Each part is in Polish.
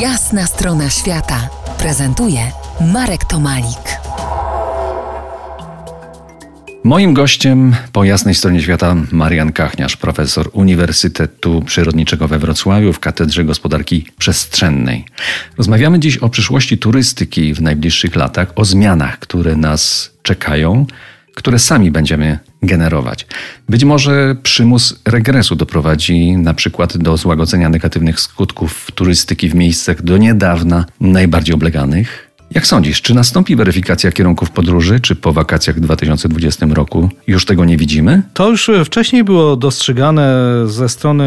Jasna strona świata prezentuje Marek Tomalik. Moim gościem po jasnej stronie świata Marian Kachniarz, profesor Uniwersytetu Przyrodniczego we Wrocławiu w Katedrze Gospodarki Przestrzennej. Rozmawiamy dziś o przyszłości turystyki w najbliższych latach, o zmianach, które nas czekają, które sami będziemy generować. Być może przymus regresu doprowadzi na przykład do złagodzenia negatywnych skutków turystyki w miejscach do niedawna najbardziej obleganych jak sądzisz, czy nastąpi weryfikacja kierunków podróży, czy po wakacjach w 2020 roku już tego nie widzimy? To już wcześniej było dostrzegane ze strony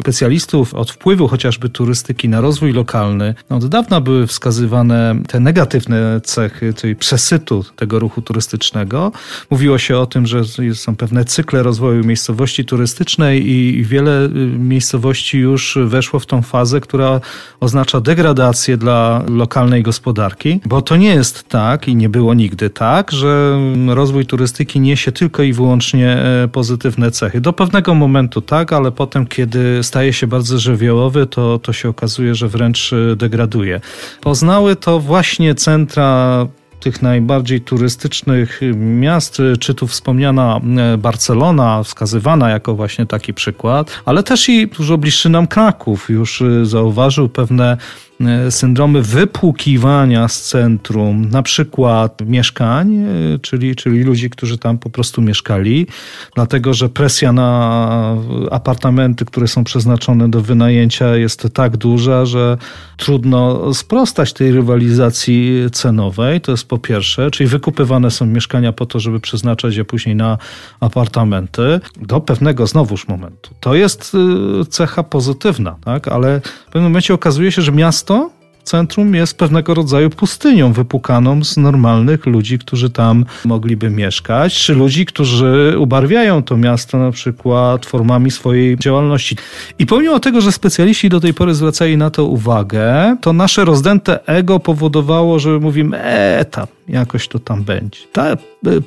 specjalistów od wpływu chociażby turystyki na rozwój lokalny. No, od dawna były wskazywane te negatywne cechy, czyli przesytu tego ruchu turystycznego. Mówiło się o tym, że są pewne cykle rozwoju miejscowości turystycznej i wiele y, miejscowości już weszło w tą fazę, która oznacza degradację dla lokalnej gospodarki. Bo to nie jest tak i nie było nigdy tak, że rozwój turystyki niesie tylko i wyłącznie e, pozytywne cechy. Do pewnego momentu tak, ale potem, kiedy staje się bardzo żywiołowy, to, to się okazuje, że wręcz e, degraduje. Poznały to właśnie centra tych najbardziej turystycznych miast, czy tu wspomniana e, Barcelona, wskazywana jako właśnie taki przykład, ale też i dużo bliższy nam Kraków już zauważył pewne E, syndromy wypłukiwania z centrum, na przykład mieszkań, e, czyli, czyli ludzi, którzy tam po prostu mieszkali, dlatego że presja na apartamenty, które są przeznaczone do wynajęcia jest tak duża, że trudno sprostać tej rywalizacji cenowej. To jest po pierwsze, czyli wykupywane są mieszkania po to, żeby przeznaczać je później na apartamenty do pewnego znowuż momentu. To jest e, cecha pozytywna, tak? ale w pewnym momencie okazuje się, że miasto miasto, centrum jest pewnego rodzaju pustynią wypukaną z normalnych ludzi, którzy tam mogliby mieszkać, czy ludzi, którzy ubarwiają to miasto na przykład formami swojej działalności. I pomimo tego, że specjaliści do tej pory zwracali na to uwagę, to nasze rozdęte ego powodowało, że mówimy, e, tam, jakoś to tam będzie. Ta e,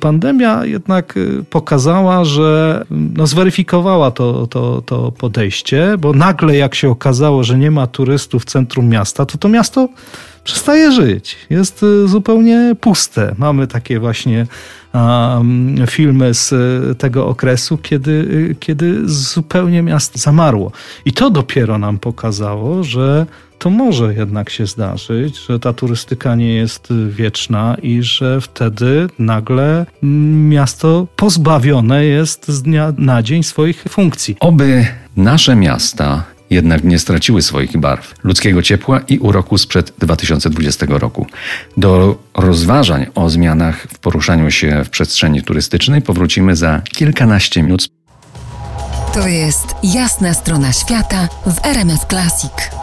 pandemia jednak e, pokazała, że no, zweryfikowała to, to, to podejście, bo nagle jak się okazało, że nie ma turystów w centrum miasta, to to miasto przestaje żyć. Jest e, zupełnie puste. Mamy takie właśnie um, filmy z tego okresu, kiedy, kiedy zupełnie miasto zamarło. I to dopiero nam pokazało, że to może jednak się zdarzyć, że ta turystyka nie jest wieczna i że wtedy nagle miasto pozbawione jest z dnia na dzień swoich funkcji. Oby nasze miasta jednak nie straciły swoich barw, ludzkiego ciepła i uroku sprzed 2020 roku. Do rozważań o zmianach w poruszaniu się w przestrzeni turystycznej powrócimy za kilkanaście minut. To jest jasna strona świata w RMS Classic.